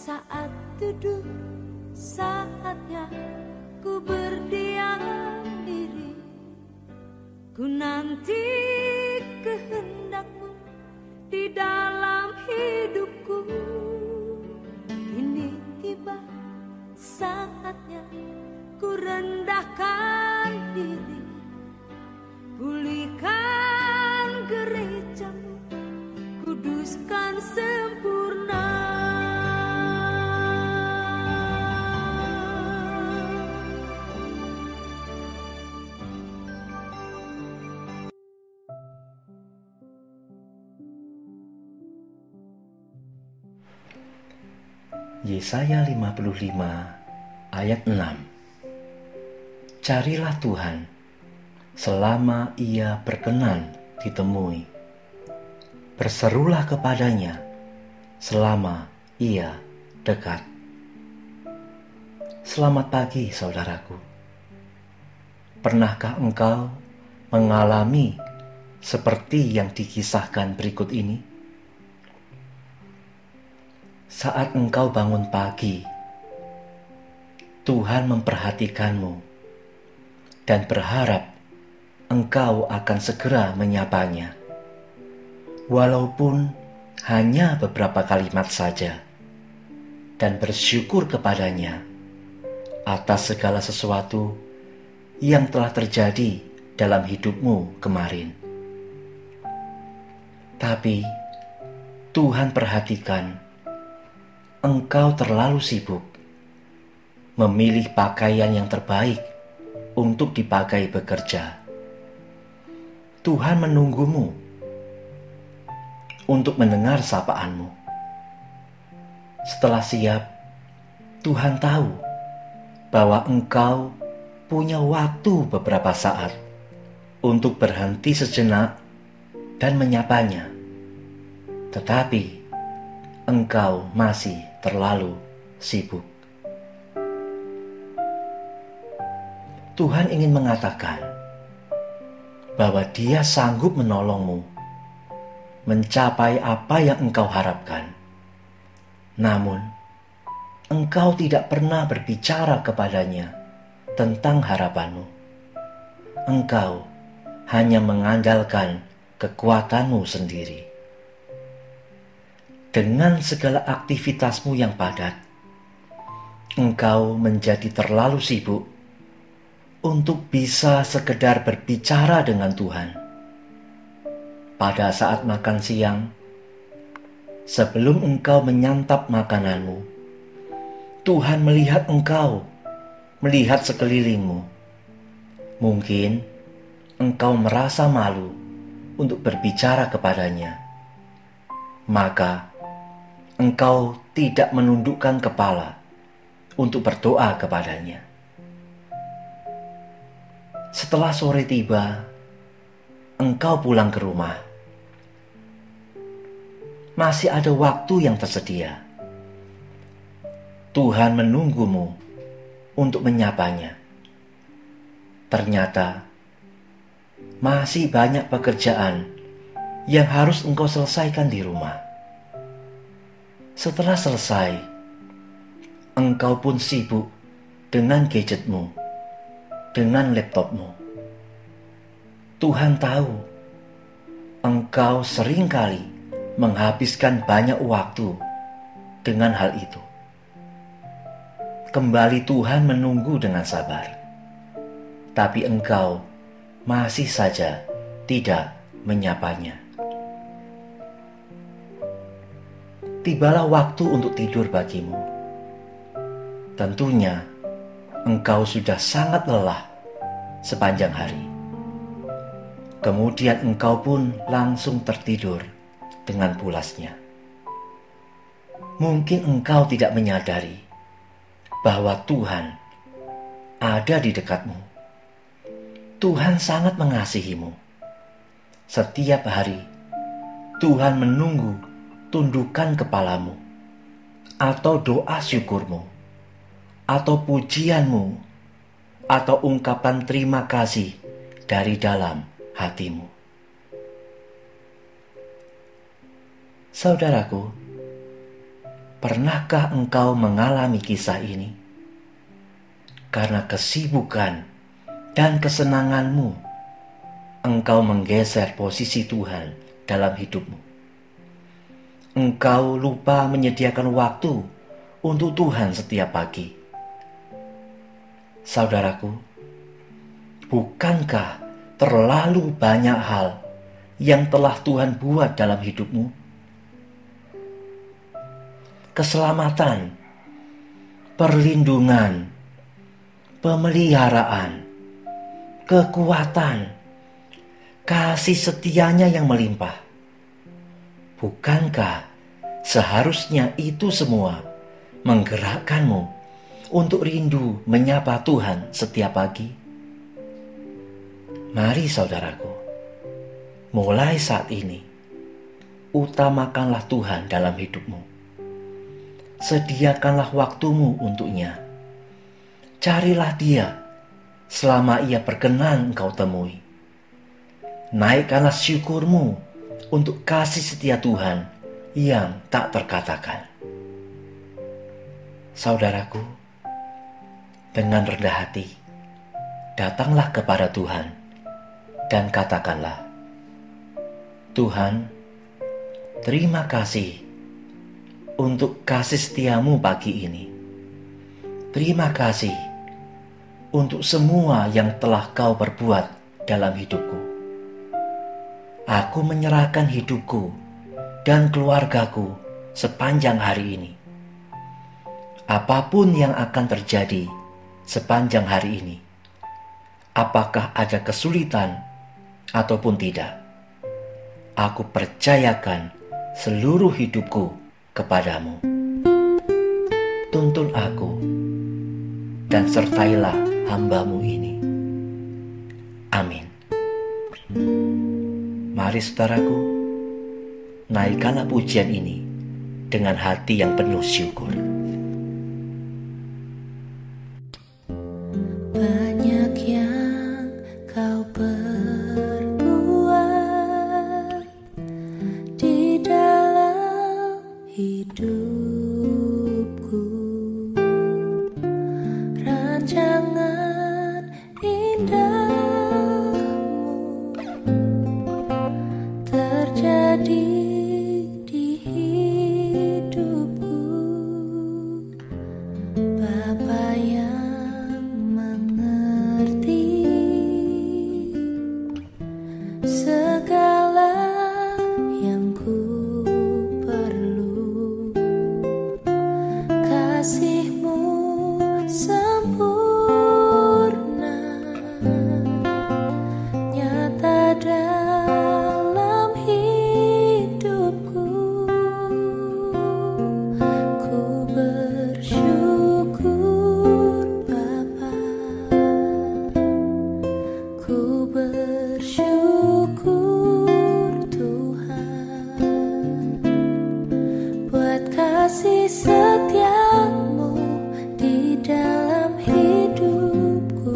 Saat duduk saatnya ku berdiam diri. Ku nanti kehendakmu di dalam hidupku. Ini tiba saatnya ku rendahkan diri. Pulihkan gerejamu Kuduskan sempurna Yesaya 55 ayat 6 Carilah Tuhan selama ia berkenan ditemui. Berserulah kepadanya selama ia dekat. Selamat pagi saudaraku. Pernahkah engkau mengalami seperti yang dikisahkan berikut ini? Saat engkau bangun pagi, Tuhan memperhatikanmu dan berharap engkau akan segera menyapanya. Walaupun hanya beberapa kalimat saja, dan bersyukur kepadanya atas segala sesuatu yang telah terjadi dalam hidupmu kemarin. Tapi Tuhan perhatikan engkau terlalu sibuk memilih pakaian yang terbaik untuk dipakai bekerja. Tuhan menunggumu untuk mendengar sapaanmu. Setelah siap, Tuhan tahu bahwa engkau punya waktu beberapa saat untuk berhenti sejenak dan menyapanya. Tetapi engkau masih terlalu sibuk. Tuhan ingin mengatakan bahwa Dia sanggup menolongmu mencapai apa yang engkau harapkan. Namun, engkau tidak pernah berbicara kepadanya tentang harapanmu. Engkau hanya mengandalkan kekuatanmu sendiri dengan segala aktivitasmu yang padat, engkau menjadi terlalu sibuk untuk bisa sekedar berbicara dengan Tuhan. Pada saat makan siang, sebelum engkau menyantap makananmu, Tuhan melihat engkau, melihat sekelilingmu. Mungkin engkau merasa malu untuk berbicara kepadanya. Maka, engkau tidak menundukkan kepala untuk berdoa kepadanya. Setelah sore tiba, engkau pulang ke rumah. Masih ada waktu yang tersedia. Tuhan menunggumu untuk menyapanya. Ternyata masih banyak pekerjaan yang harus engkau selesaikan di rumah setelah selesai, engkau pun sibuk dengan gadgetmu, dengan laptopmu. Tuhan tahu engkau sering kali menghabiskan banyak waktu dengan hal itu. Kembali Tuhan menunggu dengan sabar, tapi engkau masih saja tidak menyapanya. Tibalah waktu untuk tidur bagimu. Tentunya engkau sudah sangat lelah sepanjang hari. Kemudian engkau pun langsung tertidur dengan pulasnya. Mungkin engkau tidak menyadari bahwa Tuhan ada di dekatmu. Tuhan sangat mengasihimu. Setiap hari Tuhan menunggu tundukkan kepalamu, atau doa syukurmu, atau pujianmu, atau ungkapan terima kasih dari dalam hatimu. Saudaraku, Pernahkah engkau mengalami kisah ini? Karena kesibukan dan kesenanganmu, engkau menggeser posisi Tuhan dalam hidupmu. Engkau lupa menyediakan waktu untuk Tuhan setiap pagi. Saudaraku, bukankah terlalu banyak hal yang telah Tuhan buat dalam hidupmu? keselamatan, perlindungan, pemeliharaan, kekuatan, kasih setianya yang melimpah. Bukankah seharusnya itu semua menggerakkanmu untuk rindu menyapa Tuhan setiap pagi? Mari saudaraku, mulai saat ini, utamakanlah Tuhan dalam hidupmu sediakanlah waktumu untuknya. Carilah dia selama ia berkenan engkau temui. Naikkanlah syukurmu untuk kasih setia Tuhan yang tak terkatakan. Saudaraku, dengan rendah hati, datanglah kepada Tuhan dan katakanlah, Tuhan, terima kasih untuk kasih setiamu pagi ini. Terima kasih untuk semua yang telah kau perbuat dalam hidupku. Aku menyerahkan hidupku dan keluargaku sepanjang hari ini. Apa pun yang akan terjadi sepanjang hari ini, apakah ada kesulitan ataupun tidak, aku percayakan seluruh hidupku kepadamu. Tuntun aku dan sertailah hambamu ini. Amin. Mari saudaraku, naikkanlah pujian ini dengan hati yang penuh syukur. Kasih setiamu di dalam hidupku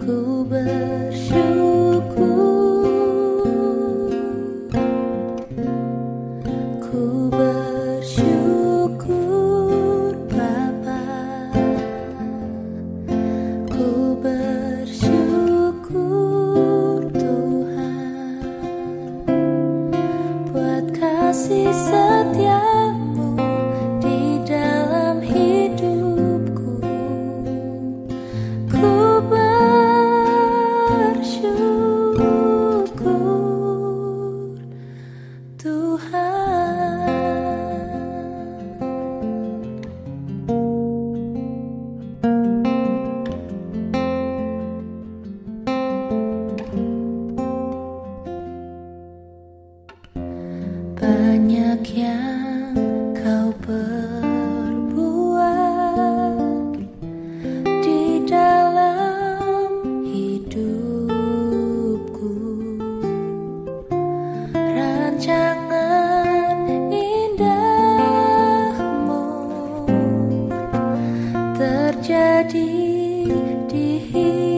ku bersyukur. Ku bersyukur Bapa. Ku bersyukur Tuhan. Buat kasih setiamu indahmu terjadi di hidupku.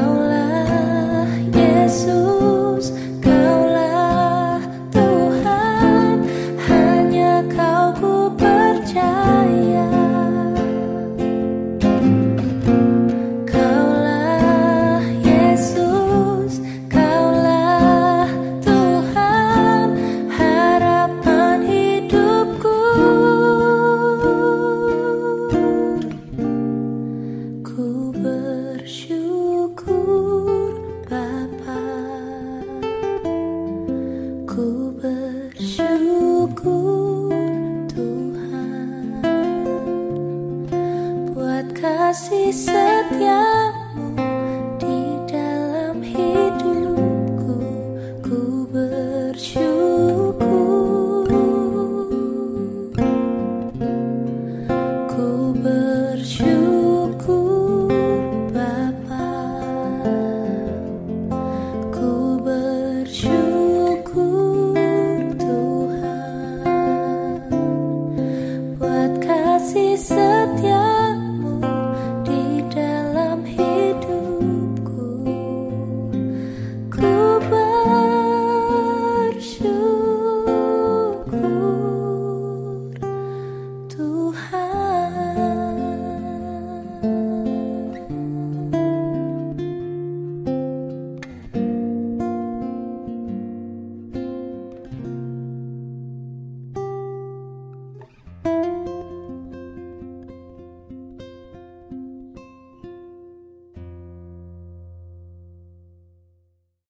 Engkaulah Yesus.